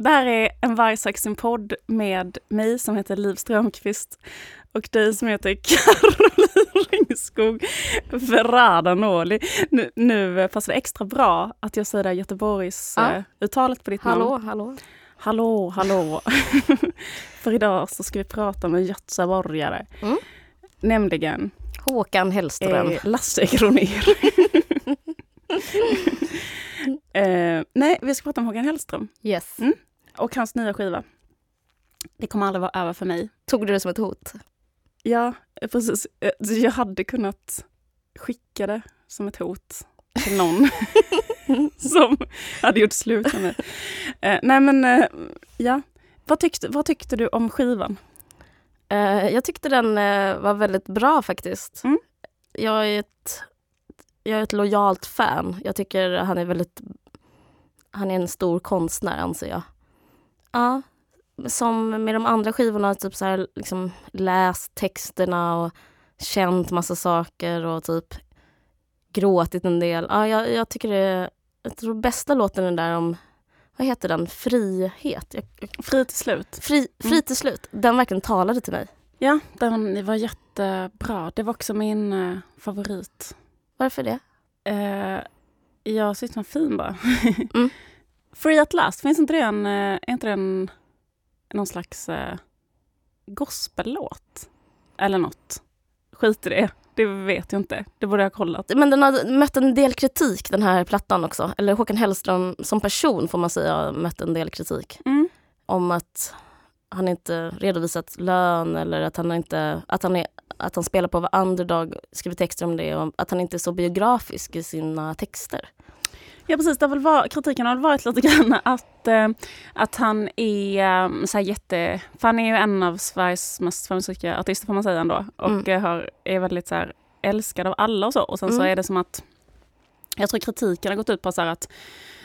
Det här är en Varg söker sin podd med mig som heter Liv Strömqvist och dig som heter Caroline Ringskog Verrada Noli. Nu, nu passar det extra bra att jag säger det Göteborgs Ja. eh, uttalet på ditt Hallå, namn. hallå. Hallå, hallå. För idag så ska vi prata med göteborgare. Mm. Nämligen Håkan Hellström. eh, Lasse Kronér. eh, nej, vi ska prata om Håkan Hellström Yes. Mm. Och hans nya skiva. Det kommer aldrig vara över för mig. Tog du det som ett hot? Ja, precis. Eh, Jag hade kunnat skicka det som ett hot till någon som hade gjort slut med mig. Eh, nej men, eh, ja. Vad tyckte, vad tyckte du om skivan? Eh, jag tyckte den var väldigt bra faktiskt. Mm. Jag, är ett, jag är ett lojalt fan. Jag tycker han är väldigt... Han är en stor konstnär anser jag. Ja, som med de andra skivorna, typ så här, liksom läst texterna och känt massa saker och typ gråtit en del. Ja, jag, jag tycker det... Jag tror bästa låten är den där om... Vad heter den? Frihet? Jag, Fri till slut. Fri, fri Mm. till slut. Den verkligen talade till mig. Ja, den var jättebra. Det var också min eh, favorit. Varför det? Eh, jag tyckte den var fin bara. Mm. Free at last, finns inte det en, eh, är inte det en, någon slags eh, gospellåt? Eller något. Skit i det. Det vet jag inte. Det borde jag ha kollat. Men den har mött en del kritik den här plattan också. Eller Håkan Hellström som person får man säga har mött en del kritik. Mm. Om att han inte redovisat lön eller att han inte att han, är, att han spelar på vara underdog, skriver texter om det och att han inte är så biografisk i sina texter. Ja precis, väl var, kritiken har väl varit lite grann att, eh, att han är eh, så jätte... För han är ju en av Sveriges mest framgångsrika artister får man säga ändå. Och Mm. eh, har, är väldigt så här, älskad av alla och så. Och sen så Mm. är det som att... Jag tror kritiken har gått ut på så att,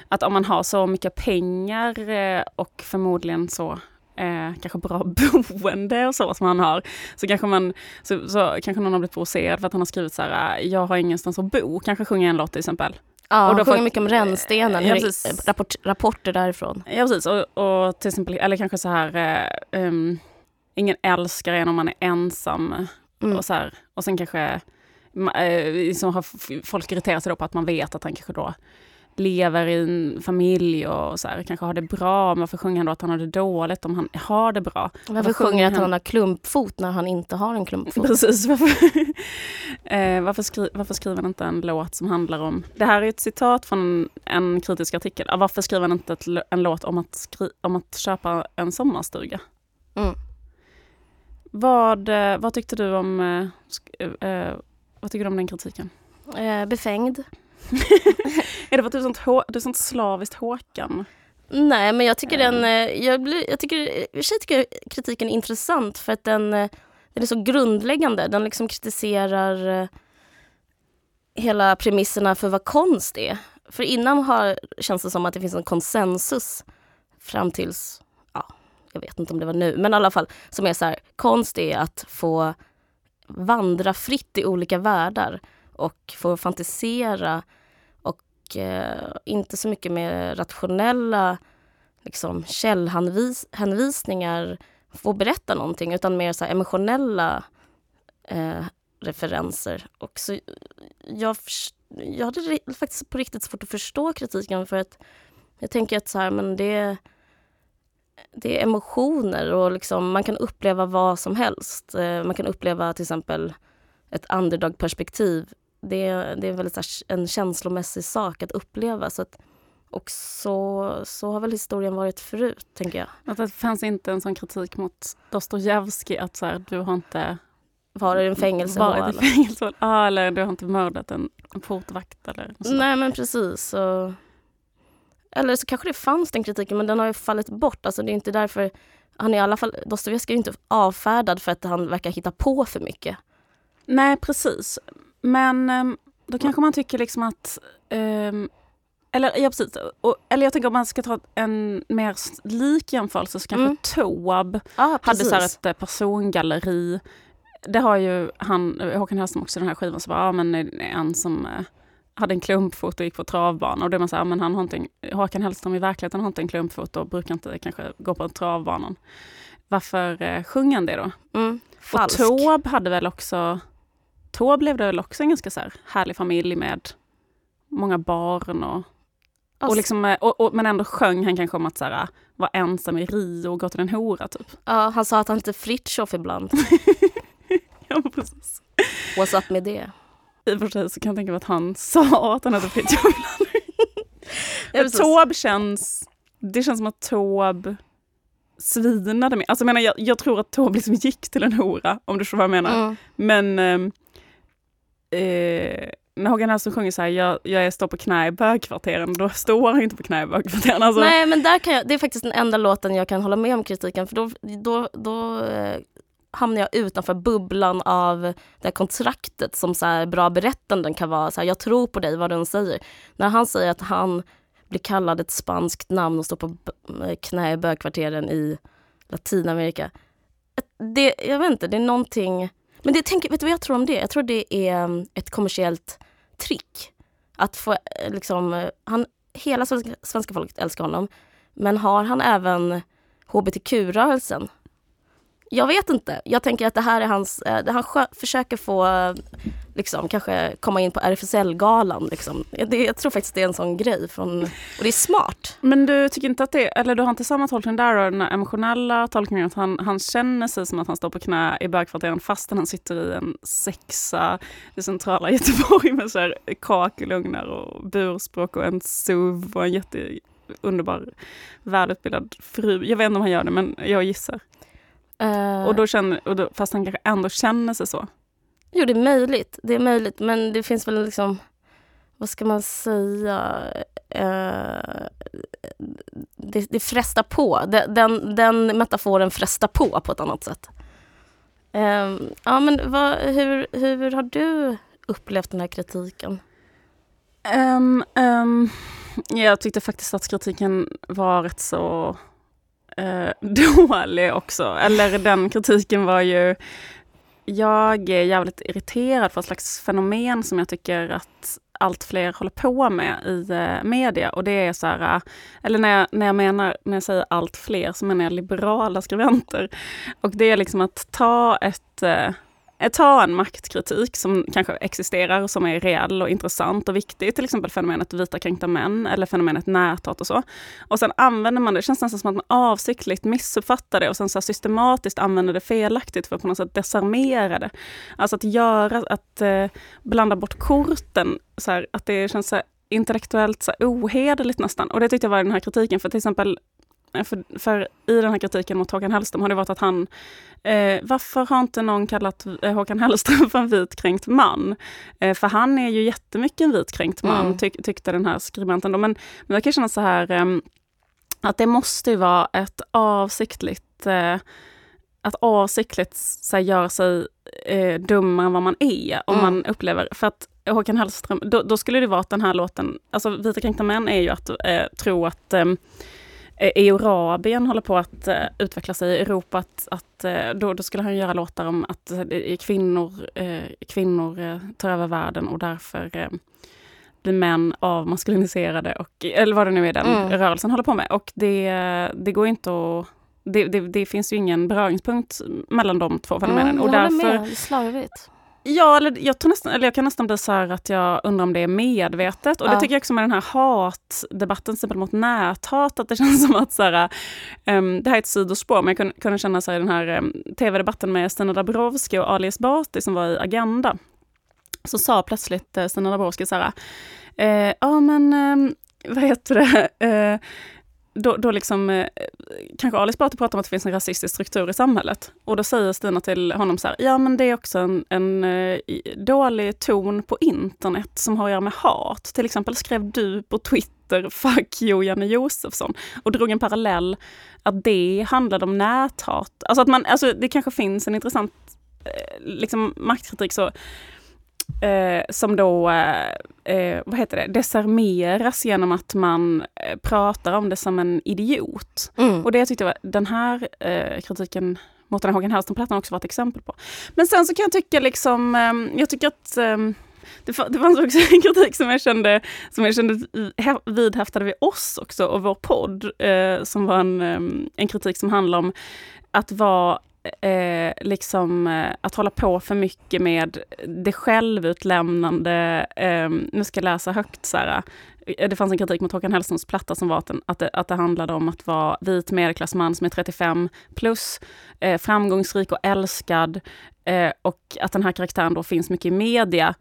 att om man har så mycket pengar eh, och förmodligen så eh, kanske bra boende och så som han har. Så kanske, man, så, så kanske någon har blivit provocerad för att han har skrivit så här, jag har ingenstans att bo, kanske sjunger en låt till exempel. Ja, Och då sjunger mycket om rännstenen, Ja, rapport, rapporter därifrån. Ja precis, och, och till exempel, eller kanske så här, ehm, ingen älskar en om man är ensam. Mm. Och, så här, och sen kanske, liksom har folk irriterat sig på att man vet att han kanske då lever i en familj och så här, kanske har det bra. Men varför sjunger han då att han har det dåligt om han har det bra? Varför sjunger att han har klumpfot när han inte har en klumpfot? Precis, varför, eh, varför, skri, varför skriver han inte en låt som handlar om... Det här är ett citat från en kritisk artikel. Ah, Varför skriver han inte ett, en låt om att, skri, om att köpa en sommarstuga? Mm. Vad, eh, vad tyckte du om eh, sk- eh, vad tycker du om den kritiken? Eh, befängd. Är det för att du är sånt, hå- du är sånt slaviskt Håkan? Nej, men jag tycker den... eh, Jag, blir, jag tycker, i sig tycker jag kritiken är intressant för att den, eh, den är så grundläggande. Den liksom kritiserar eh, hela premisserna för vad konst är. För innan har, känns det som att det finns en konsensus fram tills, ja, jag vet inte om det var nu, men i alla fall som är så här, konst är att få vandra fritt i olika världar och få fantisera och eh, inte så mycket med rationella liksom, källhänvisningar få berätta någonting utan mer så här, emotionella eh, referenser. Och så, jag, jag hade faktiskt på riktigt svårt att förstå kritiken för att jag tänker att så här, men det, det är emotioner och liksom, man kan uppleva vad som helst. Eh, man kan uppleva till exempel ett underdog-perspektiv. Det, är- det är väldigt här, en känslomässig sak att uppleva. Så att, och så, så har väl historien varit förut, tänker jag. Att det fanns inte en sån kritik mot Dostojevskij att så här, du har inte Var det en fängelsehåla? varit i fängelse. Ja, eller du har inte mördat en, portvakt eller något. Nej men precis. Så... Eller så kanske det fanns den kritiken men den har ju fallit bort. Alltså det är inte därför han är i alla fall, Dostojevskij är inte avfärdad för att han verkar hitta på för mycket. Nej, precis. Men um, då kanske man tycker liksom att um, eller ja, precis. Och, eller jag tänker om man ska ta en mer lik jämförelse så kanske mm. Toab ah, hade så ett eh, persongalleri. Det har ju han, Håkan Hellström också den här skivan, så bara, ja men en som eh, hade en klumpfot och gick på travbana. Och då är man så här, men han har inte en, Håkan Hellström i verkligheten har inte en klumpfot och brukar inte kanske gå på travbanan. Varför eh, sjunger han det då? Mm, och Taube hade väl också, Taube levde väl också en ganska så här härlig familj med många barn och och liksom, eh, och, och, men ändå sjöng han kanske om att så här, vara ensam i Rio och gå till en hora typ. Ja, han sa att han hette Fritiof ibland. ja, precis. What's up med det? I och för sig så kan jag tänka mig att han sa att han hette Fritiof ibland. ja, känns, det känns som att Taube svinade med. Alltså jag, menar, jag, jag tror att Taube liksom gick till en hora, om du förstår vad jag menar. Mm. Men ehm, eh, när Håkan Hellström sjunger så här, jag, jag står på knä i bögkvarteren, då står han inte på knä i bögkvarteren. Alltså. Nej men där kan jag, det är faktiskt den enda låten jag kan hålla med om kritiken för då, då, då eh, hamnar jag utanför bubblan av det här kontraktet som så här, bra berättanden kan vara. Så här, jag tror på dig vad du än säger. När han säger att han blir kallad ett spanskt namn och står på eh, knä i bögkvarteren i Latinamerika. Det, jag vet inte, det är någonting men det, tänk, vet du vad jag tror om det? Jag tror det är mm, ett kommersiellt trick. Att få eh, liksom, eh, han, hela svenska, svenska folket älskar honom. Men har han även hbtq-rörelsen? Jag vet inte. Jag tänker att det här är hans, eh, han försöker få liksom, kanske komma in på RFSL-galan. Liksom. Det, jag tror faktiskt det är en sån grej. Från, och det är smart. Men du tycker inte att det, eller du har inte samma tolkning där, den emotionella tolkningen att han, han känner sig som att han står på knä i bögkvarteren fastän han sitter i en sexa i centrala Göteborg med så här kakelugnar och burspråk och en SUV och en jätteunderbar välutbildad fru. Jag vet inte om han gör det, men jag gissar. Uh... Och då känner, och då, fast han kanske ändå känner sig så. Jo, det är möjligt. Det är möjligt, men det finns väl liksom... Vad ska man säga? Uh, det, det frestar på. Den, den metaforen frestar på på ett annat sätt. Uh, ja, men vad, hur, hur har du upplevt den här kritiken? Um, um, jag tyckte faktiskt att kritiken var rätt så uh, dålig också. Eller den kritiken var ju jag är jävligt irriterad på ett slags fenomen som jag tycker att allt fler håller på med i eh, media. Och det är så här, eh, eller när jag, när jag menar, när jag säger allt fler, så menar jag liberala skribenter. Och det är liksom att ta ett eh, Eh, ta en maktkritik som kanske existerar, som är reell och intressant och viktig, till exempel fenomenet vita kränkta män eller fenomenet näthat och så. Och sen använder man det, det känns nästan som att man avsiktligt missuppfattar det och sen så systematiskt använder det felaktigt för att på något sätt desarmera det. Alltså att göra, att eh, blanda bort korten, så här, att det känns så intellektuellt så ohederligt nästan. Och det tyckte jag var den här kritiken, för till exempel för, för, i den här kritiken mot Håkan Hellström har det varit att han... Eh, varför har inte någon kallat eh, Håkan Hellström för en vitkränkt man? Eh, för han är ju jättemycket en vitkränkt man, mm. tyck, tyckte den här skribenten. Då. Men, men jag kan känna så här, eh, att det måste ju vara ett avsiktligt eh, att avsiktligt så här, göra sig eh, dummare än vad man är. Om mm. man upplever, för att Håkan Hellström, då, då, skulle det vara att den här låten, alltså Vita kränkta män är ju att eh, tro att eh, Eh, Eurabien håller på att uh, utveckla sig i Europa. Att, att uh, då, då, skulle han göra låtar om att uh, kvinnor, kvinnor tar över världen och därför blir män avmaskuliniserade. Och, eller vad det nu är den mm. rörelsen håller på med. Och det, det går inte att det, det, det, finns ju ingen beröringspunkt mellan de två fenomenen. Mm, och därför, med. Slarvigt. Ja, eller jag, tror nästan, eller jag kan nästan bli så här att jag undrar om det är medvetet. Och ja. det tycker jag också med den här hatdebatten, till exempel mot näthat, att det känns som att så här, um, det här är ett sidospår, men jag kunde, kunde känna så här, den här um, tv-debatten med Stina Dabrowski och Ali Esbati som var i Agenda. Så sa plötsligt uh, Stina Dabrowski så här, uh, ja men um, vad heter det, uh, då, då liksom, eh, kanske Ali Esbati pratar om att det finns en rasistisk struktur i samhället. Och då säger Stina till honom så här, ja men det är också en, en eh, dålig ton på internet som har att göra med hat. Till exempel skrev du på Twitter, fuck you Janne Josefsson, och drog en parallell att det handlade om näthat. Alltså att man, alltså det kanske finns en intressant eh, liksom maktkritik så eh, som då, eh, eh, vad heter det, desarmeras genom att man eh, pratar om det som en idiot. Mm. Och det jag tyckte var, den här eh, kritiken mot den här Håkan Hellström-plattan också var ett exempel på. Men sen så kan jag tycka liksom, eh, jag tycker att det, det fanns också en kritik som jag kände, som jag kände vidhäftade vid oss också och vår podd, eh, som var en, en kritik som handlar om att vara eh, liksom eh, att hålla på för mycket med det självutlämnande, eh, nu ska jag läsa högt så här, eh, det fanns en kritik mot Håkan Hellströms platta som var att, den, att, det, att det handlade om att vara vit medelklassman som är 35 plus, eh, framgångsrik och älskad eh, och att den här karaktären då finns mycket i media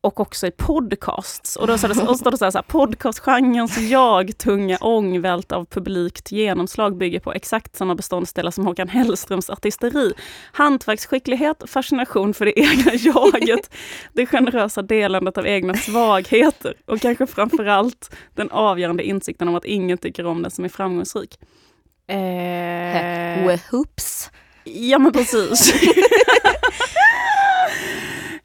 och också i podcasts. Och då, så det, och står det så här, så här podcastgenrens jag-tunga ångvält av publikt genomslag bygger på exakt samma beståndsdelar som Håkan Hellströms artisteri. Hantverksskicklighet, fascination för det egna jaget, det generösa delandet av egna svagheter och kanske framförallt den avgörande insikten om att ingen tycker om den som är framgångsrik. Eh... Whoops. Ja men precis.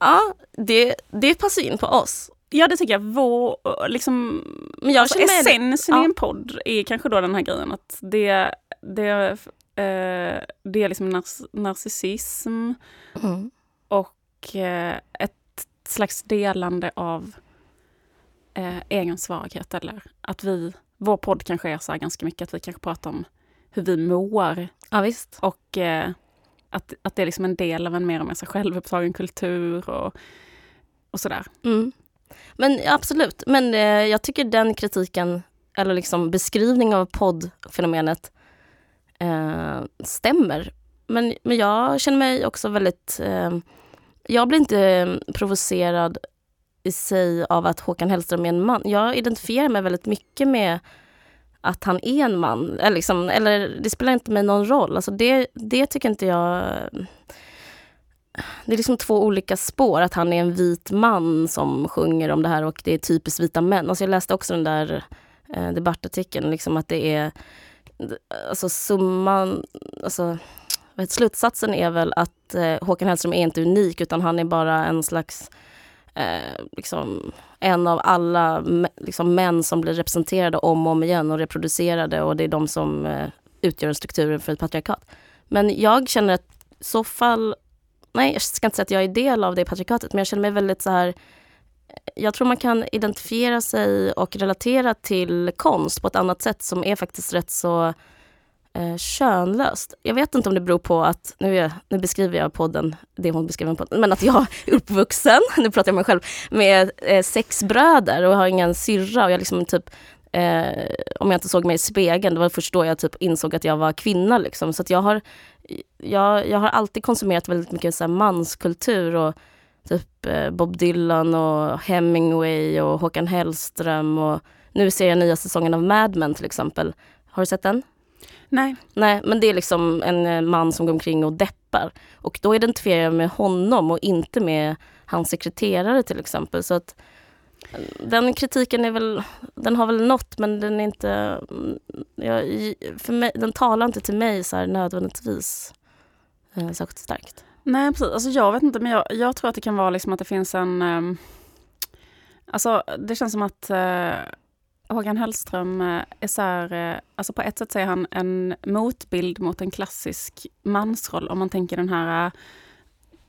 Ja, det, det passar in på oss. Ja det tycker jag. Vår, liksom, Men jag alltså, känner essensen ja. i en podd är kanske då den här grejen att det, det, eh, det är liksom nar narcissism Mm. och eh, ett slags delande av eh, egen svaghet. Eller att vi, vår podd kanske är så här ganska mycket att vi kanske pratar om hur vi mår Ja, visst. och eh, att, att det är liksom en del av en mer och mer självupptagen kultur och, och sådär. Mm. Men absolut, men eh, jag tycker den kritiken, eller liksom beskrivning av poddfenomenet eh, stämmer. Men, men jag känner mig också väldigt... Eh, jag blir inte eh, provocerad i sig av att Håkan Hellström är en man. Jag identifierar mig väldigt mycket med att han är en man. Eller, liksom, eller det spelar inte mig någon roll. Alltså det, det tycker inte jag... Eh, det är liksom två olika spår. Att han är en vit man som sjunger om det här och det är typiskt vita män. Alltså jag läste också den där eh, debattartikeln, liksom att det är... Alltså summan... Alltså, vet, slutsatsen är väl att eh, Håkan Hellström är inte unik utan han är bara en slags... Eh, liksom, en av alla liksom, män som blir representerade om och om igen och reproducerade och det är de som eh, utgör strukturen för ett patriarkat. Men jag känner att i så fall, nej jag ska inte säga att jag är del av det patriarkatet men jag känner mig väldigt så här eh, jag tror man kan identifiera sig och relatera till konst på ett annat sätt som är faktiskt rätt så eh, könlöst. Jag vet inte om det beror på att, nu, är, nu beskriver jag podden, det hon beskriver podden, men att jag är uppvuxen, nu pratar jag om mig själv, med eh, sex bröder och har ingen syrra och jag liksom typ eh, om jag inte såg mig i spegeln, det var först då jag typ insåg att jag var kvinna. Liksom. Så att jag, har, jag, jag har alltid konsumerat väldigt mycket så här manskultur och typ eh, Bob Dylan och Hemingway och Håkan Hellström och nu ser jag nya säsongen av Mad Men till exempel. Har du sett den? Nej. Nej, men det är liksom en eh, man som går omkring och deppar. Och då identifierar jag med honom och inte med hans sekreterare till exempel. Så att eh, den kritiken är väl, den har väl nått men den är inte, mm, jag, för mig, den talar inte till mig så här nödvändigtvis eh, särskilt starkt. Nej precis, alltså jag vet inte men jag, jag tror att det kan vara liksom att det finns en... Um, alltså det känns som att uh, Håkan Hellström uh, är så här, uh, alltså på ett sätt så är han en motbild mot en klassisk mansroll om man tänker den här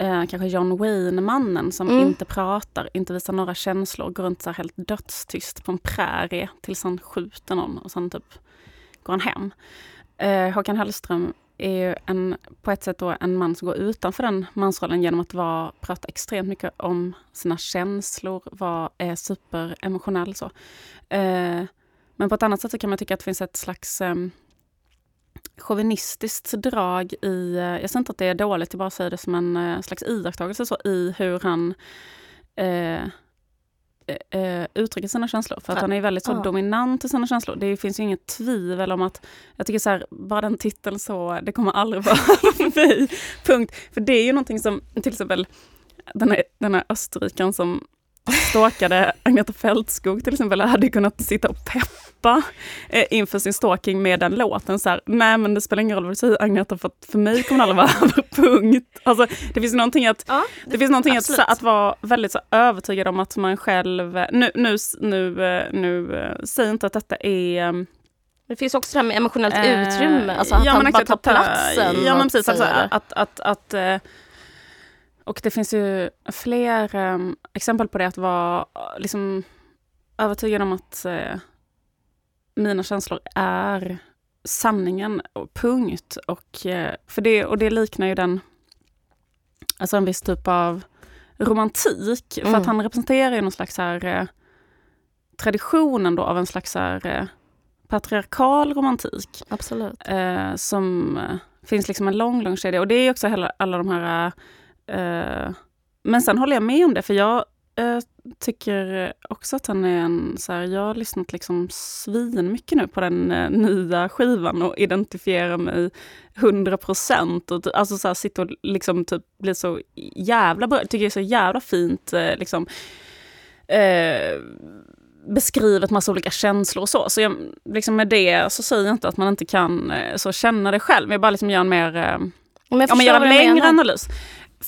uh, kanske John Wayne-mannen som Mm. inte pratar, inte visar några känslor, går runt så här helt dödstyst på en prärie tills han skjuter någon och sen typ går han hem. Håkan Hellström är ju en, på ett sätt då en man som går utanför den mansrollen genom att vara, prata extremt mycket om sina känslor, vara är superemotionell så. Eh, men på ett annat sätt så kan man tycka att det finns ett slags eh, chauvinistiskt drag i, eh, jag säger inte att det är dåligt, jag bara säger det som en eh, slags iakttagelse så, i hur han eh, eh, uttrycka sina känslor. För att han är väldigt så Ja. dominant i sina känslor. Det finns ju inget tvivel om att, jag tycker så här, bara den titeln så, det kommer aldrig vara för mig. Punkt. För det är ju någonting som, till exempel den här, den här österrikaren som stalkade Agneta Fältskog till exempel, hade kunnat sitta och peppa eh, inför sin stalking med den låten. Så här, Nej men det spelar ingen roll vad du säger Agneta, för att för mig kommer det aldrig vara över, punkt. Alltså, det finns någonting att Ja, det finns någonting att, absolut. att vara väldigt så, övertygad om att man själv... Nu, nu, nu, eh, nu eh, säg inte att detta är... eh, Det finns också det här med emotionellt eh, utrymme, alltså att ja, han bara tar att, platsen. Ja men precis, alltså, att, att, att, eh, Och det finns ju fler eh, exempel på det, att vara eh, liksom, övertygad om att eh, mina känslor är sanningen, och punkt. Och, eh, för det, och det liknar ju den, alltså en viss typ av romantik. För Mm. att han representerar ju någon slags här, eh, traditionen då av en slags här, patriarkal romantik. Absolut. Som finns liksom en lång, lång kedja. Och det är också hela, alla de här... Eh, men sen håller jag med om det, för jag eh, tycker också att han är en... Så här, jag har lyssnat liksom svin mycket nu på den eh, nya skivan och identifierar mig 100 procent. Alltså så här, sitter och liksom typ blir så jävla bra. Tycker det är så jävla fint eh, liksom eh, beskrivit massa olika känslor och så. Så jag, liksom med det så säger jag inte att man inte kan så känna det själv. Jag bara liksom gör en mer, Men jag ja, men gör en längre analys.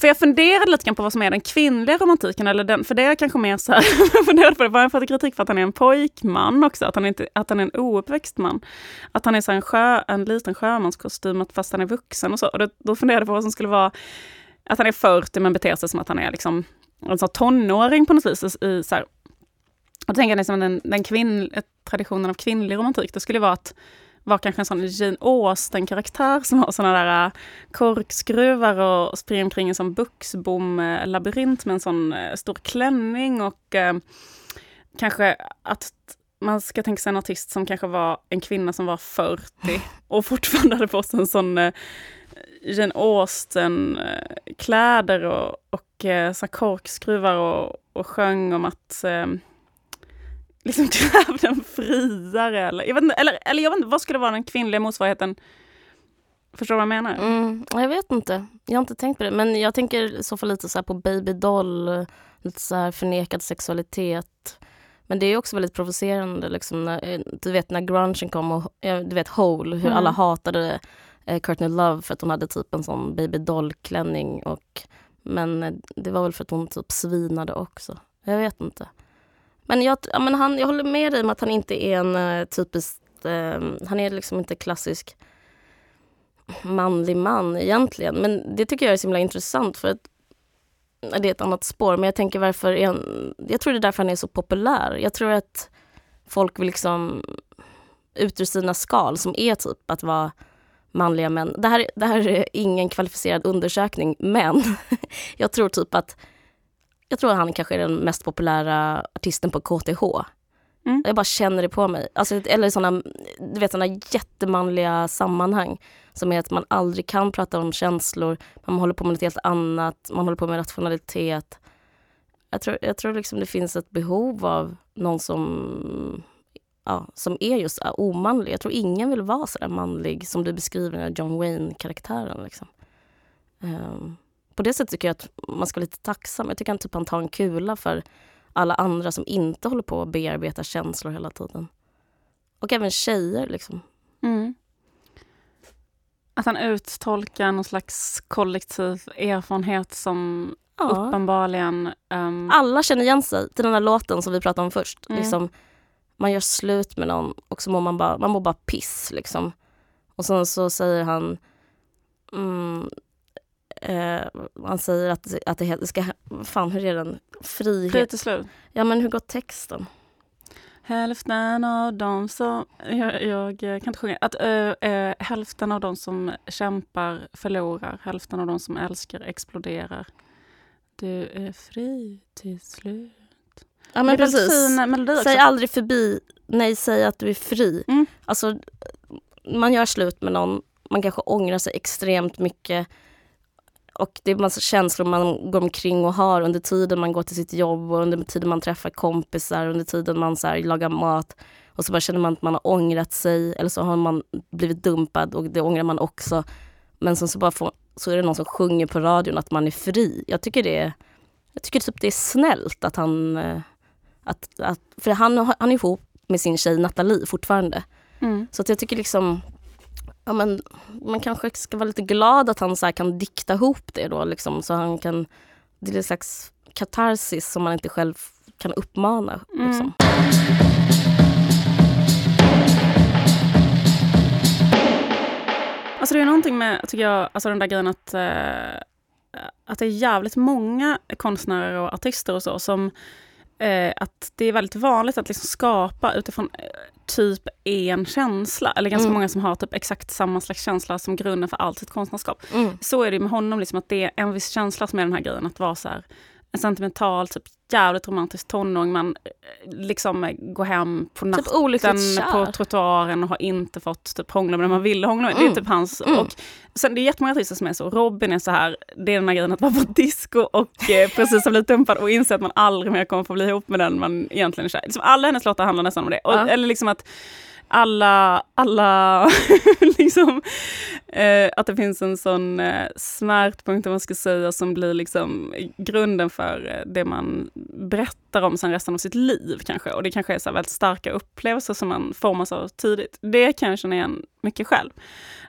För jag funderade lite grann på vad som är den kvinnliga romantiken, eller den, för det är kanske mer så här, jag funderade på det, var jag fått kritik för att han är en pojkman också, att han, inte, att han är en ouppväxt man. Att han är så en, sjö, en liten sjömanskostym fast han är vuxen och så. Och då, då funderade jag på vad som skulle vara, att han är 40 men beter sig som att han är liksom en sån tonåring på något vis. I, i, så här, och då tänker jag liksom den, den kvinn, traditionen av kvinnlig romantik, det skulle vara att vara kanske en sån Jane Austen-karaktär som har såna där äh, korkskruvar och springer omkring i en sån buxbom-labyrint med en sån äh, stor klänning och äh, kanske att man ska tänka sig en artist som kanske var en kvinna som var 40 och fortfarande hade på sig en sån äh, Jane Austen-kläder och, och här korkskruvar och, och sjöng om att äh, liksom krävde en friare eller jag vet inte, eller, eller jag vet inte, vad skulle vara den kvinnliga motsvarigheten? Förstår du vad jag menar? Mm, jag vet inte. Jag har inte tänkt på det. Men jag tänker så fall lite så här på babydoll, lite så här förnekad sexualitet. Men det är också väldigt provocerande. Liksom, när, eh, du vet när grungen kom och du vet Hole, hur Mm. alla hatade eh, Courtney Love för att hon hade typ en sån babydoll-klänning. Och, men eh, det var väl för att hon typ svinade också. Jag vet inte. Men jag, ja, men han, jag håller med dig om att han inte är en eh, uh, typisk... eh, han är liksom inte klassisk manlig man egentligen. Men det tycker jag är så himla intressant för att det är ett annat spår. Men jag tänker varför är han, jag tror det är därför han är så populär. Jag tror att folk vill liksom ut ur sina skal som är typ att vara manliga män. Det här, det här är ingen kvalificerad undersökning men jag tror typ att jag tror att han kanske är den mest populära artisten på KTH. Mm. Jag bara känner det på mig. Alltså, eller såna, du vet, såna jättemanliga sammanhang som är att man aldrig kan prata om känslor, man håller på med något helt annat, man håller på med rationalitet. Jag tror, jag tror liksom det finns ett behov av någon som, ja, som är just omanlig. Jag tror ingen vill vara så där manlig som du beskriver den John Wayne-karaktären. Liksom. Ehm, på det sättet tycker jag att man ska vara lite tacksam. Jag tycker att typ han tar en kula för alla andra som inte håller på att bearbeta känslor hela tiden. Och även tjejer liksom. Mm. Att han uttolkar någon slags kollektiv erfarenhet som Ja. uppenbarligen... ehm, Alla känner igen sig till den här låten som vi pratade om först. Mm. Liksom, man gör slut med någon och så mår man bara, man mår bara piss. Liksom. Och sen så säger han mm, eh, han säger att, att det ska, fan hur är den? Fri Frihet. till slut. Ja men hur går texten? Hälften av dem som... Jag, jag kan inte sjunga. Att, ö, ö, hälften av dem som kämpar förlorar. Hälften av dem som älskar exploderar. Du är fri till slut. Ja men precis. Säg aldrig förbi, nej säg att du är fri. Mm. Alltså, man gör slut med någon, man kanske ångrar sig extremt mycket. Och det är massa känslor man går omkring och har under tiden man går till sitt jobb och under tiden man träffar kompisar, under tiden man så här, lagar mat. Och så bara känner man att man har ångrat sig eller så har man blivit dumpad och det ångrar man också. Men sen så, bara får, så är det någon som sjunger på radion att man är fri. Jag tycker det är, jag tycker typ det är snällt att han... eh, Att, att, för han, han är ihop med sin tjej Nathalie fortfarande. Mm. Så att jag tycker liksom ja, men man kanske ska vara lite glad att han så kan dikta ihop det då liksom, så han kan det är en slags katarsis som man inte själv kan uppmana. Mm. Liksom. Alltså det är någonting med, tycker jag, alltså den där grejen att, eh, att det är jävligt många konstnärer och artister och så som eh, att det är väldigt vanligt att liksom skapa utifrån eh, typ en känsla. Eller ganska Mm. många som har typ exakt samma slags känsla som grunden för allt sitt konstnärskap. Mm. Så är det med honom, liksom att det är en viss känsla som är den här grejen att vara så här, en sentimental, typ jävligt romantisk tonåring. Man eh, liksom eh, går hem på natten Typ på trottoaren och har inte fått typ hångla med den man ville hångla med. Det Mm. är typ hans. Mm. Och sen, det är jättemånga artister som är så. Robin är så här, det är den här grejen att vara på disco och eh, precis har blivit dumpad och inser att man aldrig mer kommer få bli ihop med den man egentligen är kär liksom Alla hennes låtar handlar nästan om det. Och, Ja. Eller liksom att alla, alla liksom, eh, att det finns en sån eh, smärtpunkt, om man ska säga, som blir liksom grunden för eh, det man berättar om sen resten av sitt liv kanske. Och det kanske är så väldigt starka upplevelser som man formas av tidigt. Det kan jag känna igen mycket själv.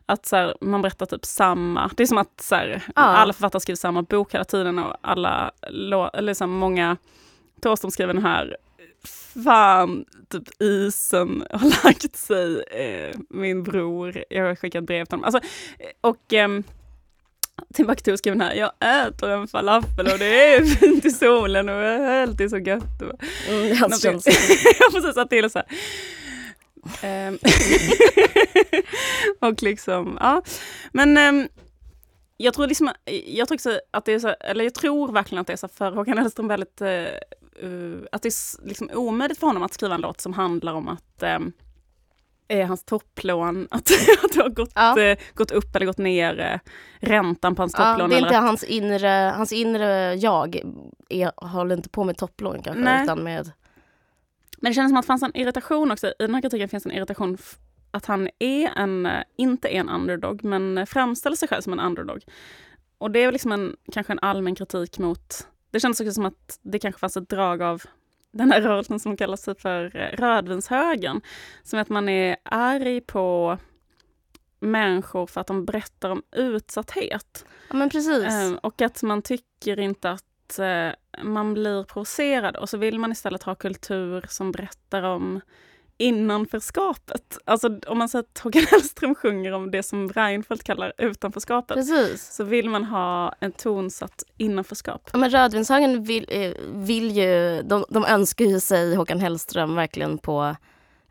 Att så här, man berättar typ samma, det är som att så här, Ja. alla författare skriver samma bok hela tiden och alla, eller liksom många, Thåström skriver den här Fan, typ isen har lagt sig, eh, min bror, jag har skickat brev till honom. Alltså, eh, och ehm, Timbuktu skrev den här, jag äter en falafel och det är fint i solen och helt är så gött. Och, Mm, det hans känsla. jag får säga till så här. Ehm, och liksom, ja. Men ehm, jag tror liksom, jag tror också att det är så, eller jag tror verkligen att det är så för Håkan Hellström väldigt, eh, eh, att det är liksom omöjligt för honom att skriva en låt som handlar om att ehm, är hans topplån, att, att det har gått, Ja. eh, gått upp eller gått ner, eh, räntan på hans Ja, topplån. det är eller inte att- hans inre, hans inre jag är, håller inte på med topplån kanske, Nej. utan med... Men det känns som att det fanns en irritation också. I den här kritiken finns en irritation att han är en, eh, inte är en underdog, men eh, framställer sig själv som en underdog. Och det är liksom en, kanske en allmän kritik mot... Det känns också som att det kanske fanns ett drag av den här rörelsen som kallas sig för eh, rödvinshögern. Som att man är arg på människor för att de berättar om utsatthet. Ja men precis. Ehm, och att man tycker inte att eh, man blir provocerad och så vill man istället ha kultur som berättar om innanförskapet. Alltså om man säger att Håkan Hellström sjunger om det som Reinfeldt kallar utanförskapet precis. så vill man ha en tonsatt innanförskap. Ja, men Rödvinshögen vill, eh, vill ju, de, de önskar ju sig Håkan Hellström verkligen på,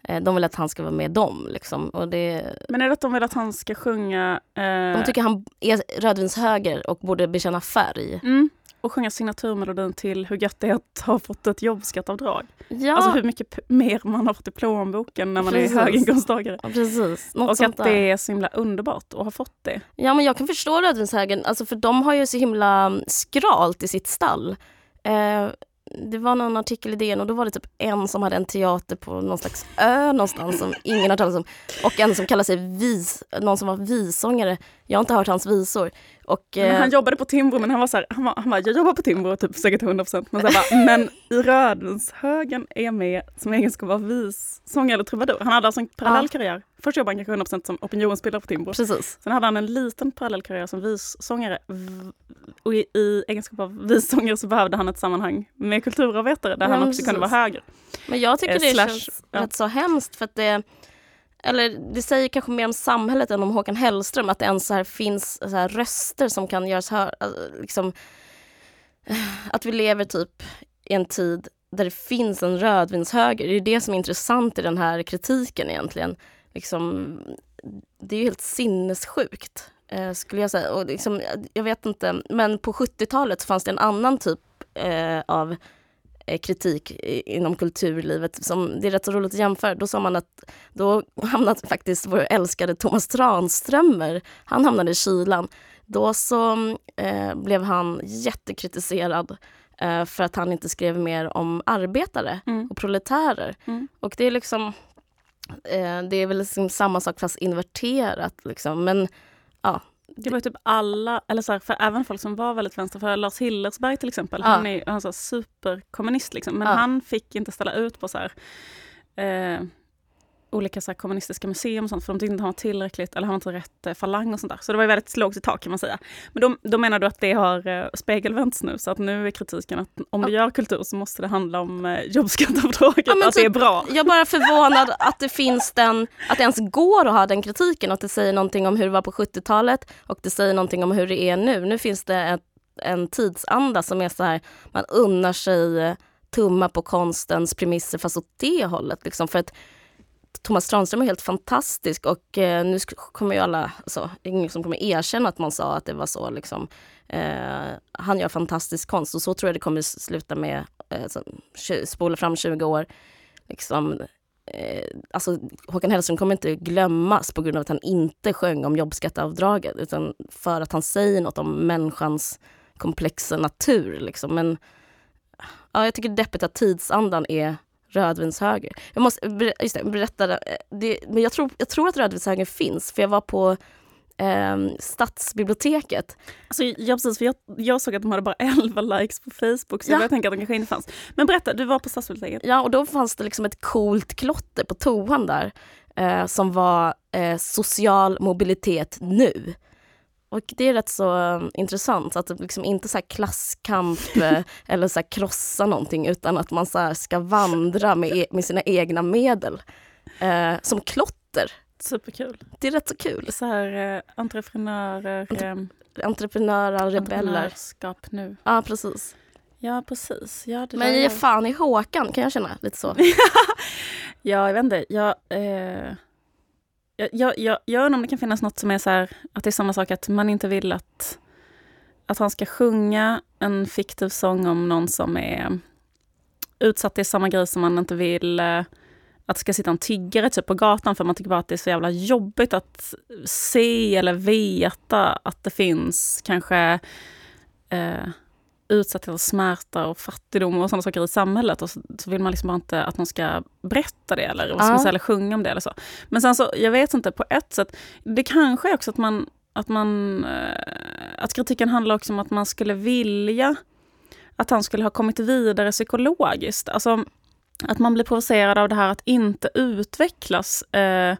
eh, de vill att han ska vara med dem liksom. Och det, Men är det att de vill att han ska sjunga eh, de tycker han är rödvinshöger och borde bekänna färg. mm, och sjunga signaturmelodin till hur gött det är att ha fått ett jobbskatteavdrag. Ja, Alltså hur mycket mer man har fått i plånboken när man Precis. är höginkomsttagare. ja, precis. Något Och att där. det är så himla underbart att ha fått det. Ja men jag kan förstå Rödvinshögen, alltså för de har ju så himla mm, skralt i sitt stall. Eh, det var någon artikel i DN och då var det typ en som hade en teater på någon slags ö någonstans som ingen har talat om. Och en som kallar sig vis, någon som var vissångare. Jag har inte hört hans visor. Och, Men eh, han jobbade på Timbro men han var så här, han, var, han bara, jag jobbar på Timbro typ säkert 100% men, bara, men i Rödvinshögen är jag med som egenskap av vissångare eller trubadur. Han hade alltså en parallell karriär. Först jobbade han kanske 100% som opinionsbildare på Timbro. precis. Sen hade han en liten parallell karriär som vissångare. Och i, i egenskap av vissångare så behövde han ett sammanhang med kulturarbetare där Ja, han också kunde vara precis. höger. Men jag tycker Eh, det slash, känns ja. rätt så hemskt för att det eller det säger kanske mer om samhället än om Håkan Hellström, att det ens så här finns så här röster som kan göras hör, äh, liksom, Att vi lever typ i en tid där det finns en rödvinshöger. Det är det som är intressant i den här kritiken egentligen. Liksom, det är ju helt sinnessjukt, eh, skulle jag säga. Och liksom, jag vet inte, men på 70-talet fanns det en annan typ eh, av eh, kritik i- inom kulturlivet. Som, det är rätt så roligt att jämföra. Då sa man att då hamnade faktiskt vår älskade Thomas Tranströmer, han hamnade i kylan. Då så eh, blev han jättekritiserad eh, för att han inte skrev mer om arbetare Mm. och proletärer. Mm. Och det är liksom eh, det är väl liksom samma sak fast inverterat. Liksom. Men Det var ju typ alla, eller så här, för även folk som var väldigt vänster, för Lars Hillersberg till exempel, Ja. han är han så superkommunist liksom, men Ja. han fick inte ställa ut på så här, eh, olika så här, kommunistiska museum och sånt, för de tyckte inte var tillräckligt, eller han var inte rätt eh, falang och sånt där. Så det var ju väldigt lågt i tak kan man säga. Men då, då menar du att det har eh, spegelvänts nu, så att nu är kritiken att om du gör kultur så måste det handla om eh, jobbskatteavdraget, Ja, att det är typ- bra. jag är bara förvånad att det finns den, att det ens går att ha den kritiken. Att det säger någonting om hur det var på 70-talet och det säger någonting om hur det är nu. Nu finns det ett, en tidsanda som är så här, man unnar sig eh, tumma på konstens premisser fast åt det hållet. Liksom. För att Thomas Tranström är helt fantastisk och eh, nu kommer ju alla, alltså, ingen som kommer erkänna att man sa att det var så. Liksom. Eh, han gör fantastisk konst och så tror jag det kommer sluta med, eh, så, spola fram 20 år. Liksom, eh, alltså, Håkan Hellström kommer inte glömmas på grund av att han inte sjöng om jobbskatteavdraget utan för att han säger något om människans komplexa natur. Liksom. Men ja, jag tycker det är deppigt att tidsandan är rödvinshöger. Jag måste just det, berätta, det, men jag tror, jag tror att rödvinshöger finns för jag var på eh, Stadsbiblioteket. Alltså, ja, precis, för jag, jag såg att de hade bara 11 likes på Facebook, så Ja. jag tänka att de kanske inte fanns. Men berätta, du var på Stadsbiblioteket. Ja, och då fanns det liksom ett coolt klotter på toan där eh, som var eh, social mobilitet nu. Och det är rätt så eh, intressant, att det liksom inte så klasskamp eh, eller så krossa någonting utan att man så ska vandra med, e- med sina egna medel. Eh, som klotter. Superkul. Det är rätt så kul. Så här, eh, entreprenörer, Entre- eh, Entreprenörer, rebeller. entreprenörskap nu. Ja, precis. Ja, precis. Ja, Men ge fan i Håkan, kan jag känna lite så. Ja, jag vet inte. Jag, eh, jag, jag, jag, jag undrar om det kan finnas något som är så här, att det är samma sak att man inte vill att, att han ska sjunga en fiktiv sång om någon som är utsatt i samma grej som man inte vill eh, att det ska sitta en tiggare typ på gatan för man tycker bara att det är så jävla jobbigt att se eller veta att det finns kanske eh, utsatthet och smärta och fattigdom och sådana saker i samhället. Och så, så vill man liksom bara inte att någon ska berätta det eller, vad ska man säga, eller sjunga om det. eller så. Men sen så, jag vet inte, på ett sätt, det kanske är också att man, att man, eh, att kritiken handlar också om att man skulle vilja att han skulle ha kommit vidare psykologiskt. Alltså att man blir provocerad av det här att inte utvecklas eh,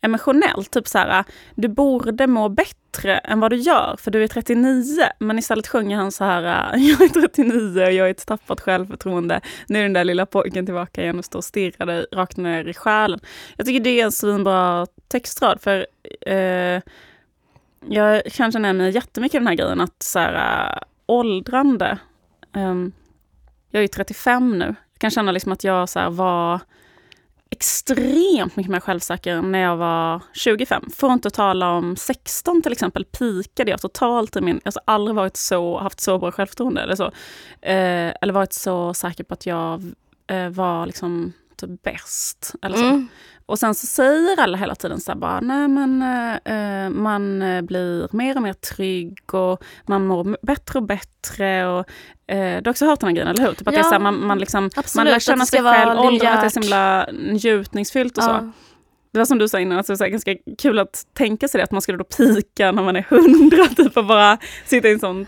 emotionellt. Typ så här, du borde må bättre än vad du gör för du är 39. Men istället sjunger han så här, jag är 39 och jag är ett tappat självförtroende. Nu är den där lilla pojken tillbaka igen och står och stirrar dig rakt ner i själen. Jag tycker det är en svinbra textrad för eh, jag kan känna mig jättemycket i den här grejen att så här, äh, åldrande. Um, jag är ju 35 nu. Jag kan känna liksom att jag så här, var extremt mycket mer självsäker när jag var 25. För att inte tala om 16 till exempel, pikade jag totalt i min... Jag har alltså aldrig varit så, haft så bra självförtroende eller så. Eh, eller varit så säker på att jag eh, var liksom typ bäst. Eller så. Mm. Och sen så säger alla hela tiden så här bara, nej men eh, eh, man eh, blir mer och mer trygg och man mår bättre och bättre. Och, eh, du har också hört den här grejen, eller hur? Typ att det är så här, man, man, liksom, man Absolut, lär att känna det sig själv, åldern, att det är så himla njutningsfyllt och så. Ja. Det var som du sa innan, alltså, så här, ganska kul att tänka sig det, att man skulle då pika när man är hundra, typ och bara sitta i en sån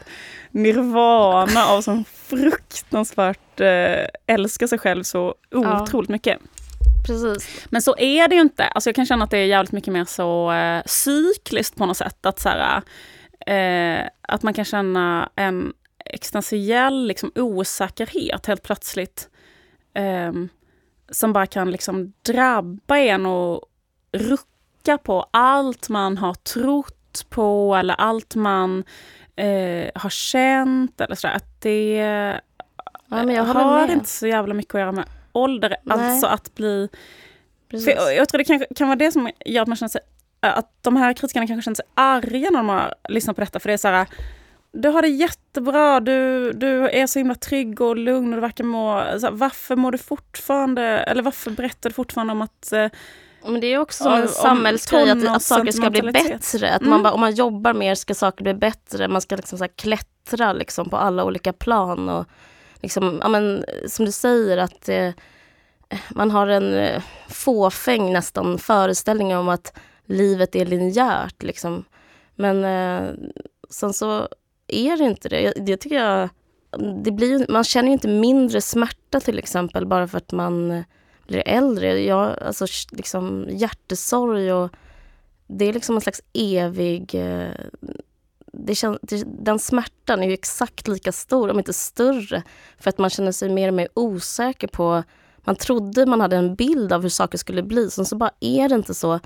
nirvana av som fruktansvärt eh, älska sig själv så Ja. otroligt mycket. Precis. Men så är det ju inte. Alltså jag kan känna att det är jävligt mycket mer så eh, cykliskt på något sätt. Att, så här, eh, att man kan känna en existentiell liksom, osäkerhet helt plötsligt. Eh, som bara kan liksom drabba en och rucka på allt man har trott på eller allt man eh, har känt. Eller så där. Att det Ja, har inte så jävla mycket att göra med ålder. Nej. Alltså att bli jag, jag tror det kan, kan vara det som gör att man känner sig, att de här kritikerna kanske känner sig arga när de har lyssnat på detta. För det är så här, du har det jättebra, du, du är så himla trygg och lugn och du verkar må... Så varför mår du fortfarande, eller varför berättar du fortfarande om att eh, Men det är också som en samhällsgrej att, att saker ska bli bättre. Att Mm. man bara, om man jobbar mer ska saker bli bättre. Man ska liksom så klättra liksom på alla olika plan. Och liksom, ja, men, som du säger att eh, man har en eh, fåfäng nästan föreställning om att livet är linjärt. Liksom. Men eh, sen så är det inte det. Jag- Det tycker jag, det blir, man känner ju inte mindre smärta till exempel bara för att man blir äldre. Jag, alltså, liksom, hjärtesorg och det är liksom en slags evig... Eh, det kän, det, den smärtan är ju exakt lika stor, om inte större, för att man känner sig mer och mer osäker på... Man trodde man hade en bild av hur saker skulle bli, sen så bara är det inte så.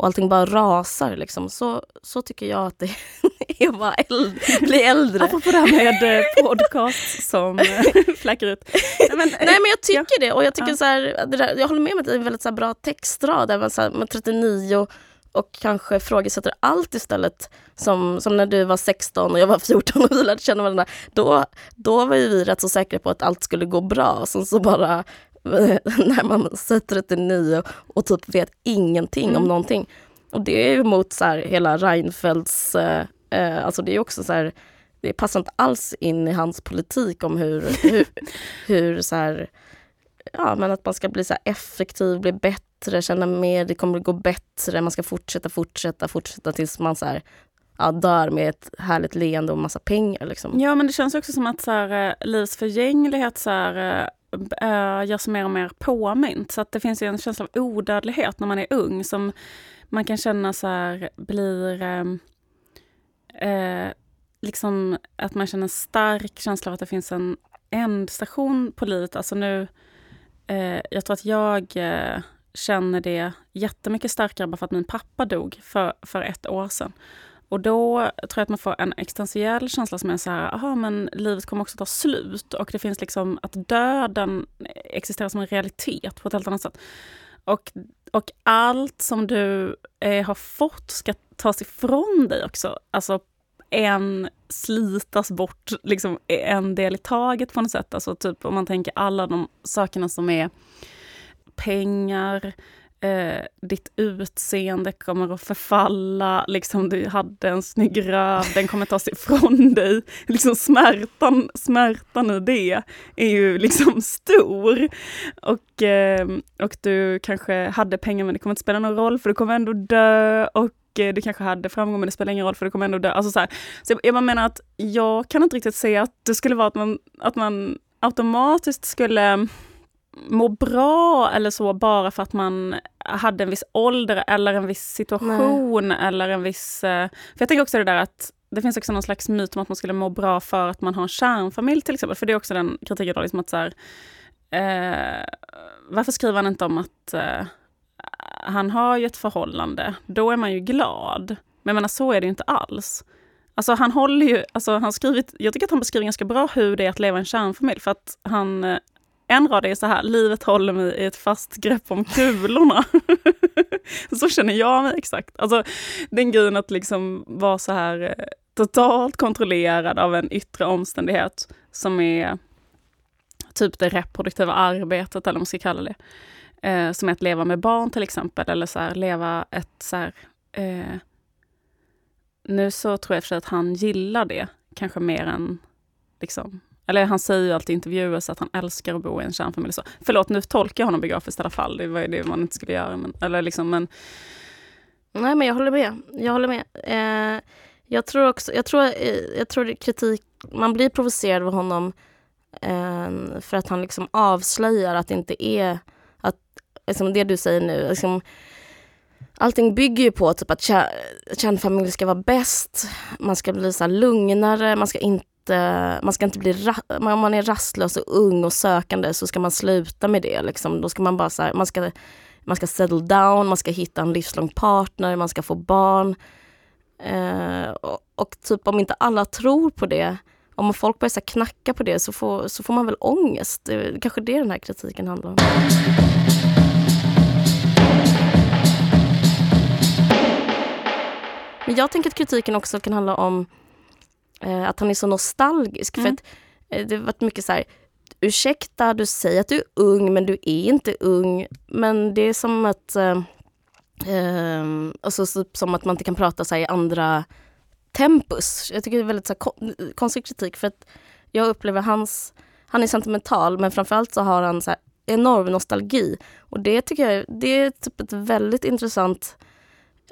Och allting bara rasar. Liksom. Så, så tycker jag att det är att äldre, bli äldre. Apropå det här med podcast som eh, fläcker ut. Nej, men, Nej men jag tycker det och jag tycker Ja. så här, där, jag håller med om att det är en väldigt så bra textrad man så här, med 39 och, och kanske ifrågasätter allt istället. Som, som när du var 16 och jag var 14 och vi lärde känna varandra. Då, då var ju vi rätt så säkra på att allt skulle gå bra. Sen så bara när man sätter 39 och typ vet ingenting om Mm. någonting. Och det är ju mot så här hela Reinfeldts, eh, eh, alltså det är också så här, det passar inte alls in i hans politik om hur, hur, hur så här, ja men att man ska bli så effektiv, bli bättre, känna mer, det kommer gå bättre, man ska fortsätta, fortsätta, fortsätta tills man så här, ja, dör med ett härligt leende och massa pengar liksom. Ja, men det känns också som att så här, eh, livs förgänglighet så här, äh, görs mer och mer påmint. Så att det finns ju en känsla av odödlighet när man är ung som man kan känna så här, blir äh, liksom att man känner en stark känsla av att det finns en ändstation på livet. Alltså nu, eh, jag tror att jag eh, känner det jättemycket starkare bara för att min pappa dog för, för ett år sedan. Och då tror jag att man får en existentiell känsla som är så här, aha, men livet kommer också ta slut och det finns liksom att döden existerar som en realitet på ett helt annat sätt. Och, och allt som du eh, har fått ska tas ifrån dig också. Alltså en slitas bort, liksom en del i taget på något sätt. Alltså typ om man tänker alla de sakerna som är pengar, eh, ditt utseende kommer att förfalla, liksom du hade en snygg röv, den kommer tas ifrån dig. Liksom smärtan, smärtan i det är ju liksom stor. Och, eh, och du kanske hade pengar men det kommer inte spela någon roll för du kommer ändå dö. Och eh, du kanske hade framgång men det spelar ingen roll för du kommer ändå dö. Alltså så här. så jag, jag bara menar att jag kan inte riktigt se att det skulle vara att man, att man automatiskt skulle må bra eller så bara för att man hade en viss ålder eller en viss situation eller en viss... eh, För jag tänker också det där att det finns också någon slags myt om att man skulle må bra för att man har en kärnfamilj till exempel. För det är också den kritiken då, liksom att så här, eh, varför skriver han inte om att eh, han har ju ett förhållande, då är man ju glad. Men jag menar, så är det ju inte alls. Alltså han håller ju, alltså han skrivit, jag tycker att han beskriver ganska bra hur det är att leva i en kärnfamilj. För att han, eh, en rad är så här, livet håller mig i ett fast grepp om kulorna. så känner jag mig exakt. Alltså den grejen att liksom vara så här eh, totalt kontrollerad av en yttre omständighet som är typ det reproduktiva arbetet, eller vad man ska kalla det. Eh, som är att leva med barn till exempel, eller så här, leva ett så här, eh, nu så tror jag för sig att han gillar det, kanske mer än liksom eller han säger ju alltid i intervjuer så att han älskar att bo i en kärnfamilj. Så, förlåt, nu tolkar jag honom biografiskt i alla fall. Det var ju det man inte skulle göra. Men, eller liksom, men, Nej men jag håller med. Jag håller med. Eh, jag tror också, jag tror, eh, jag tror det är kritik, man blir provocerad av honom eh, för att han liksom avslöjar att det inte är, att liksom det du säger nu, liksom, allting bygger ju på typ att kärnfamiljen kärnfamilj ska vara bäst, man ska bli så lugnare, man ska inte man ska inte bli, om man är rastlös och ung och sökande så ska man sluta med det. Liksom. Då ska man bara så här, man ska man ska settle down, man ska hitta en livslång partner, man ska få barn. Eh, och, och typ om inte alla tror på det, om folk börjar så knacka på det så får, så får man väl ångest. Det är kanske det den här kritiken handlar om. Men jag tänker att kritiken också kan handla om eh, att han är så nostalgisk. Mm. För att eh, det har varit mycket så här, ursäkta, du säger att du är ung men du är inte ung. Men det är som att eh, Um, och så, så, som att man inte kan prata så i andra tempus. Jag tycker det är väldigt så här, konstig kritik för att jag upplever hans, han är sentimental men framförallt så har han så enorm nostalgi. Och det tycker jag det är typ ett väldigt intressant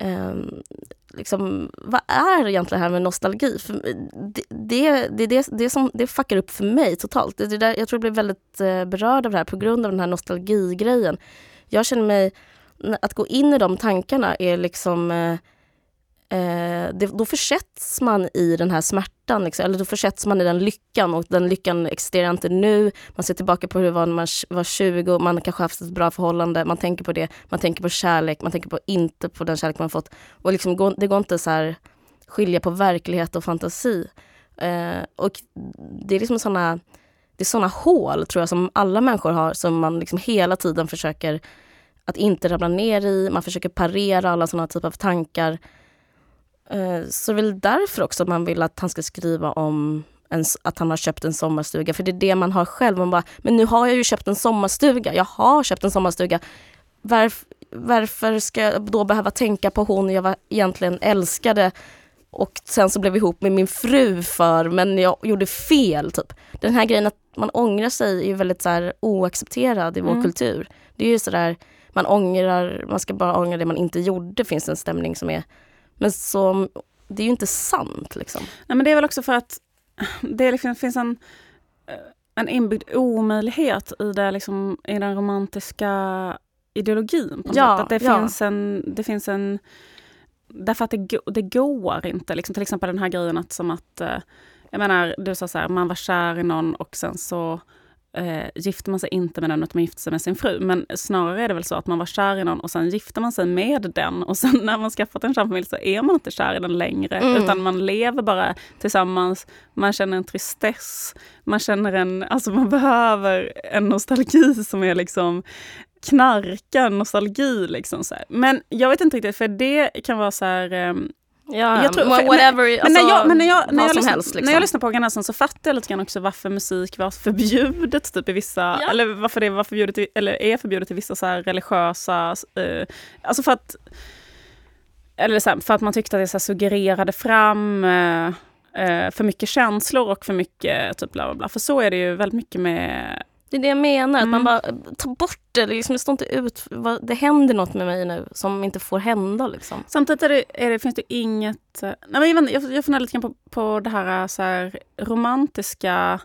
um, liksom, vad är egentligen det här med nostalgi? För eh, det, det, det, det, det, som, det fuckar upp för mig totalt. Det, det där, jag tror jag blir väldigt eh, berörd av det här på grund av den här nostalgigrejen. Jag känner mig, att gå in i de tankarna är liksom eh, eh, det, då försätts man i den här smärtan, liksom, eller då försätts man i den lyckan och den lyckan existerar inte nu. Man ser tillbaka på hur det var när man var 20, man kanske haft ett bra förhållande, man tänker på det, man tänker på kärlek, man tänker på inte på den kärlek man fått. Och liksom, det går inte så här skilja på verklighet och fantasi. Eh, och det är liksom såna, det är såna hål tror jag som alla människor har som man liksom hela tiden försöker att inte ramla ner i, man försöker parera alla såna typer av tankar. Eh, så det är väl därför också man vill att han ska skriva om en, att han har köpt en sommarstuga. För det är det man har själv. Man bara, men nu har jag ju köpt en sommarstuga. Jag har köpt en sommarstuga. Varf, varför ska jag då behöva tänka på hon jag var egentligen älskade och sen så blev vi ihop med min fru för, men jag gjorde fel. Typ. Den här grejen att man ångrar sig är ju väldigt så här, oaccepterad i vår mm. kultur. Det är ju sådär, man ångrar, man ska bara ångra det man inte gjorde, finns en stämning som är men så, det är ju inte sant. Liksom. Nej, men det är väl också för att det liksom, finns en, eh, en inbyggd omöjlighet i, det, liksom, i den romantiska ideologin. På ja, sätt. Att det, ja. finns en, det finns en... Därför att det, det går inte. Liksom, till exempel den här grejen att som att... Eh, jag menar, du sa så här, man var kär i någon och sen så eh, gifter man sig inte med den utan man gifter sig med sin fru. Men snarare är det väl så att man var kär i någon och sen gifter man sig med den och sen när man skaffat en kärnfamilj så är man inte kär i den längre. Mm. Utan man lever bara tillsammans, man känner en tristess, man känner en, alltså man behöver en nostalgi som är liksom knarka, nostalgi liksom. Så här. Men jag vet inte riktigt, för det kan vara så här, um, Ja, jag tror, för, whatever, men, alltså, när jag, men när jag, när jag, lyssnar, helst, liksom. när jag lyssnar på Ganasson så fattar jag lite grann också varför musik var förbjudet typ i vissa, ja. eller varför det var förbjudet i, eller är förbjudet i vissa så religiösa, eh, alltså för att eller så här, för att man tyckte att det så suggererade fram eh, eh, för mycket känslor och för mycket typ bla bla bla. För så är det ju väldigt mycket med det är det jag menar, mm. att man mm. bara tar bort det. Liksom, det står inte ut. Det händer något med mig nu som inte får hända. Liksom. Samtidigt är det, är det, finns det inget... Nej, men jag, jag, jag funderar lite grann på, på det här, så här romantiska...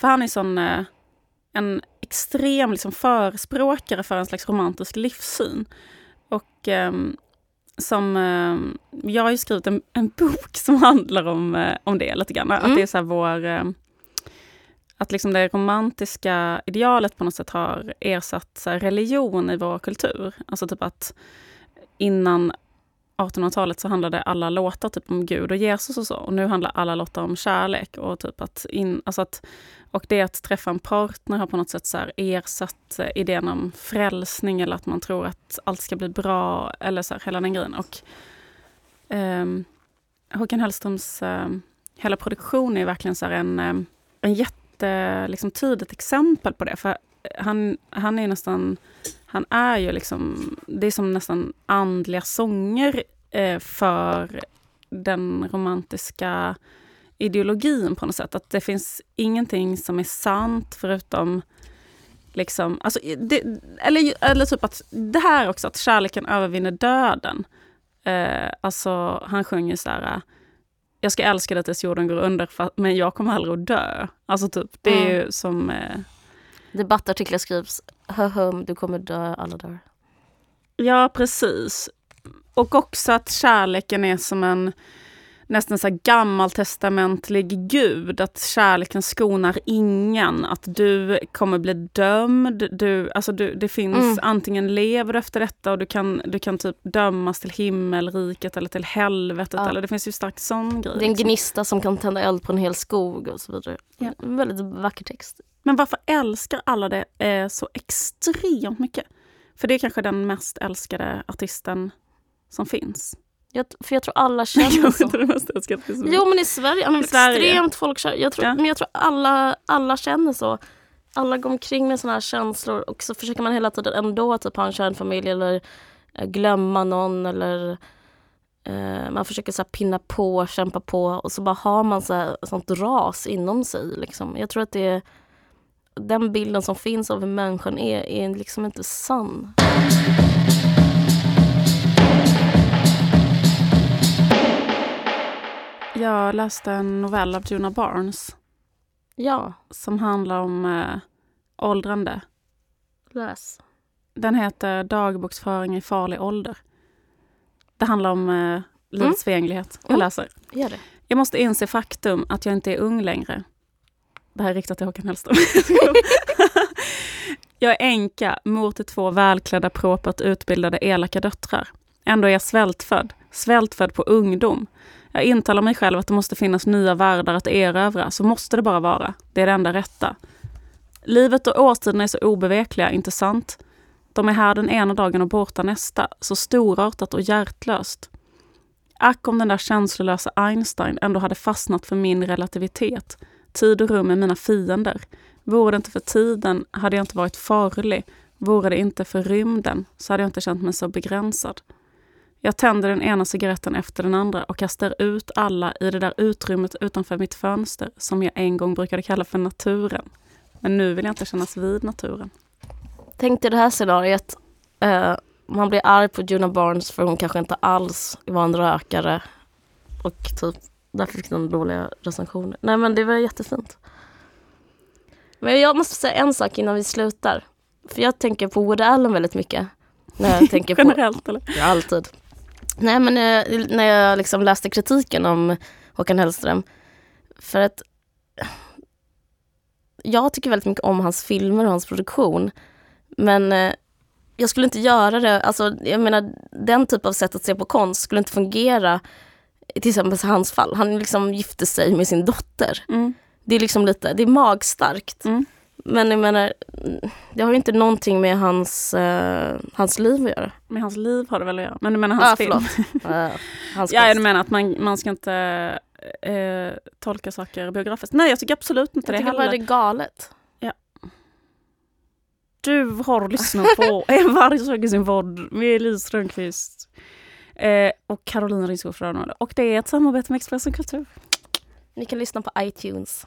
För han är sån, eh, en extrem liksom, förespråkare för en slags romantisk livssyn. Och um, som... Um, jag har ju skrivit en, en bok som handlar om, om det lite grann. Mm. Att det är så vår... Att liksom det romantiska idealet på något sätt har ersatt religion i vår kultur. Alltså typ att innan 1800-talet så handlade alla låtar typ om Gud och Jesus och så. Och nu handlar alla låtar om kärlek. Och, typ att in, alltså att, och det att träffa en partner har på något sätt så ersatt idén om frälsning eller att man tror att allt ska bli bra. Eller så här, hela den grejen. Och, um, Håkan Hellströms um, hela produktion är verkligen så en, ehm, en jätte liksom, tydligt exempel på det. För han, han är nästan... Han är ju liksom... Det är som nästan andliga sånger eh, för den romantiska ideologin på något sätt. Att det finns ingenting som är sant förutom liksom, alltså, det, eller, eller typ att det här också, att kärleken övervinner döden. Eh, alltså han sjunger så här, jag ska älska dig tills jorden går under, men jag kommer aldrig att dö. Alltså typ, det är mm. ju som... Eh... Debattartiklar skrivs, hum, du kommer dö, alla dör. Ja, precis. Och också att kärleken är som en nästan så gammaltestamentlig gud, att kärleken skonar ingen, att du kommer bli dömd. Du, alltså du, det finns mm. antingen lever du efter detta och du kan, du kan typ dömas till himmelriket eller till helvetet. Ja. Eller det finns ju starkt sån grej. Det är en liksom. gnista som kan tända eld på en hel skog och så vidare. Ja. En väldigt vacker text. Men varför älskar alla det eh, så extremt mycket? För det är kanske den mest älskade artisten som finns. Jag, för jag tror alla känner så. det mest jo men i Sverige, han är extremt folkkär. Jag tror, ja. Men jag tror alla, alla känner så. Alla går omkring med såna här känslor och så försöker man hela tiden ändå typ ha en kärnfamilj eller eh, glömma någon eller eh, man försöker så här, pinna på, kämpa på och så bara har man så här, sånt ras inom sig. Liksom. Jag tror att det är den bilden som finns av hur människan är, är liksom inte sann. Jag läste en novell av Juna Barnes Ja, som handlar om eh, åldrande. läs. Den heter Dagboksföring i farlig ålder. Det handlar om eh, livets förgänglighet. Jag Mm. läser. Gör det. Jag måste inse faktum att jag inte är ung längre. Det här är riktat till Håkan Hellström. jag är änka, mor till två välklädda, propert utbildade, elaka döttrar. Ändå är jag svältfödd. Svältfödd på ungdom. Jag intalar mig själv att det måste finnas nya världar att erövra. Så måste det bara vara. Det är det enda rätta. Livet och årstiderna är så obevekliga, inte sant? De är här den ena dagen och borta nästa. Så storartat och hjärtlöst. Ack om den där känslolösa Einstein ändå hade fastnat för min relativitet. Tid och rum är mina fiender. Vore det inte för tiden hade jag inte varit farlig. Vore det inte för rymden så hade jag inte känt mig så begränsad. Jag tänder den ena cigaretten efter den andra och kastar ut alla i det där utrymmet utanför mitt fönster som jag en gång brukade kalla för naturen. Men nu vill jag inte kännas vid naturen. Tänk dig det här scenariet. Eh, man blir arg på Juna Barnes för hon kanske inte alls var en rökare. Och typ därför fick den dåliga recensioner. Nej men det var jättefint. Men jag måste säga en sak innan vi slutar. För jag tänker på Woody Allen väldigt mycket. När jag tänker på, Generellt eller? Ja, alltid. Nej men eh, när jag liksom läste kritiken om Håkan Hellström. För att jag tycker väldigt mycket om hans filmer och hans produktion. Men eh, jag skulle inte göra det, alltså jag menar den typ av sätt att se på konst skulle inte fungera i till exempel hans fall. Han liksom gifte sig med sin dotter. Mm. Det är liksom lite, det är magstarkt. Mm. Men jag menar, det har ju inte någonting med hans, eh, hans liv att göra. Med hans liv har det väl att göra. Men du menar hans Ah, film? Eh, hans Ja, du menar att man, man ska inte eh, tolka saker biografiskt? Nej, jag tycker absolut inte Jag det tycker bara heller. det är galet. Du har lyssnat på En varg söker sin podd med Elise Strömquist eh, och Carolina Ringskog. Och det är ett samarbete med Expressen Kultur. Ni kan lyssna på iTunes.